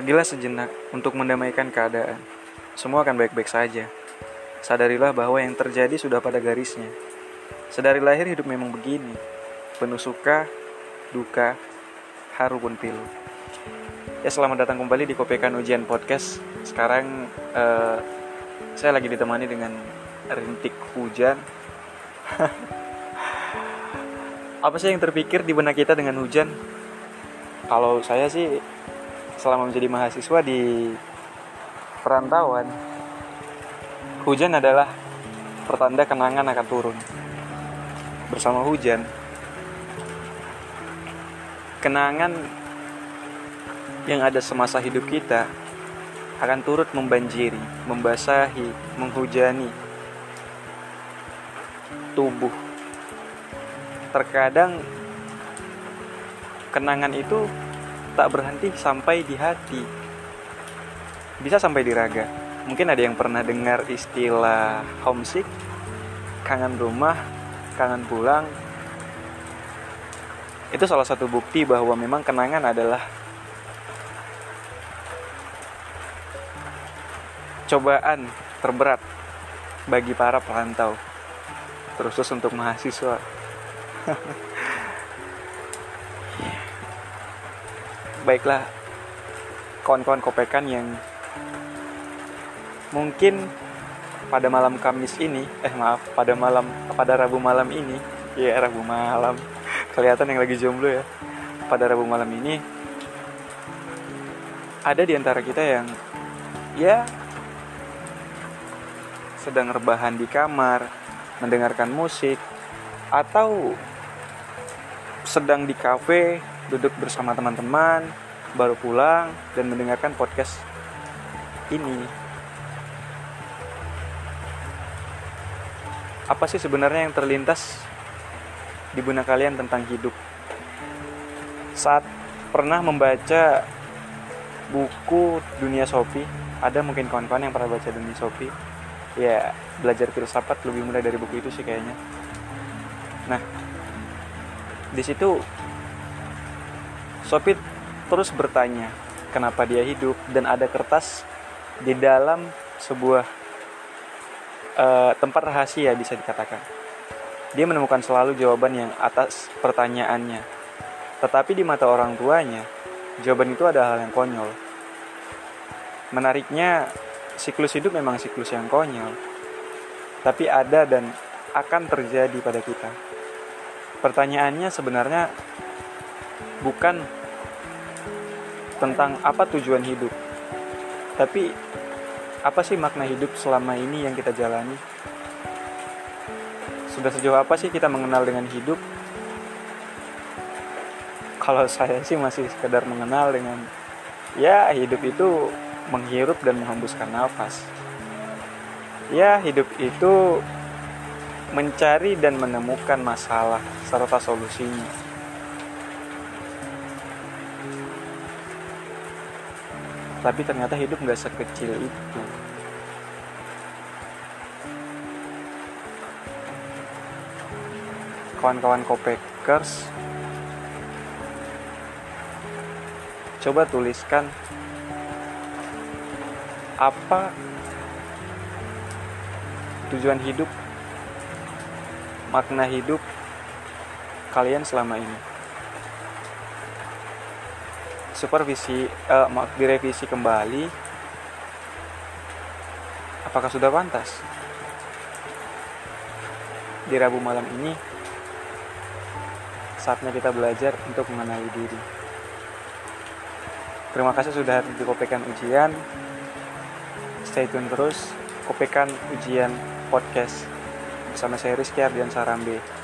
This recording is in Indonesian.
Pergilah sejenak untuk mendamaikan keadaan. Semua akan baik-baik saja. Sadarilah bahwa yang terjadi sudah pada garisnya. Sedari lahir hidup memang begini. Penuh suka, duka, haru pun pilu. Ya selamat datang kembali di Kopekan Ujian Podcast. Sekarang uh, saya lagi ditemani dengan rintik hujan. Apa sih yang terpikir di benak kita dengan hujan? Kalau saya sih selama menjadi mahasiswa di perantauan, hujan adalah pertanda kenangan akan turun. Bersama hujan, kenangan yang ada semasa hidup kita akan turut membanjiri, membasahi, menghujani tubuh. Terkadang kenangan itu tak berhenti sampai di hati. Bisa sampai di raga. Mungkin ada yang pernah dengar istilah homesick, kangen rumah, kangen pulang. Itu salah satu bukti bahwa memang kenangan adalah cobaan terberat bagi para perantau, terus untuk mahasiswa. baiklah kawan-kawan kopekan yang mungkin pada malam Kamis ini eh maaf pada malam pada Rabu malam ini ya Rabu malam kelihatan yang lagi jomblo ya pada Rabu malam ini ada di antara kita yang ya sedang rebahan di kamar mendengarkan musik atau sedang di kafe duduk bersama teman-teman, baru pulang dan mendengarkan podcast ini. Apa sih sebenarnya yang terlintas di benak kalian tentang hidup? Saat pernah membaca buku Dunia Sopi, ada mungkin kawan-kawan yang pernah baca Dunia Sopi. Ya, belajar filsafat lebih mudah dari buku itu sih kayaknya. Nah, di situ Sopit terus bertanya kenapa dia hidup dan ada kertas di dalam sebuah uh, tempat rahasia bisa dikatakan. Dia menemukan selalu jawaban yang atas pertanyaannya. Tetapi di mata orang tuanya, jawaban itu ada hal yang konyol. Menariknya, siklus hidup memang siklus yang konyol. Tapi ada dan akan terjadi pada kita. Pertanyaannya sebenarnya bukan tentang apa tujuan hidup. Tapi apa sih makna hidup selama ini yang kita jalani? Sudah sejauh apa sih kita mengenal dengan hidup? Kalau saya sih masih sekedar mengenal dengan ya hidup itu menghirup dan menghembuskan nafas. Ya, hidup itu mencari dan menemukan masalah serta solusinya. Tapi ternyata hidup nggak sekecil itu. Kawan-kawan kopekers coba tuliskan apa tujuan hidup makna hidup kalian selama ini supervisi uh, direvisi kembali. Apakah sudah pantas? Di Rabu malam ini saatnya kita belajar untuk mengenali diri. Terima kasih sudah hadir Ujian. Stay tune terus Kopekan Ujian Podcast bersama saya Rizky Ardian Sarambe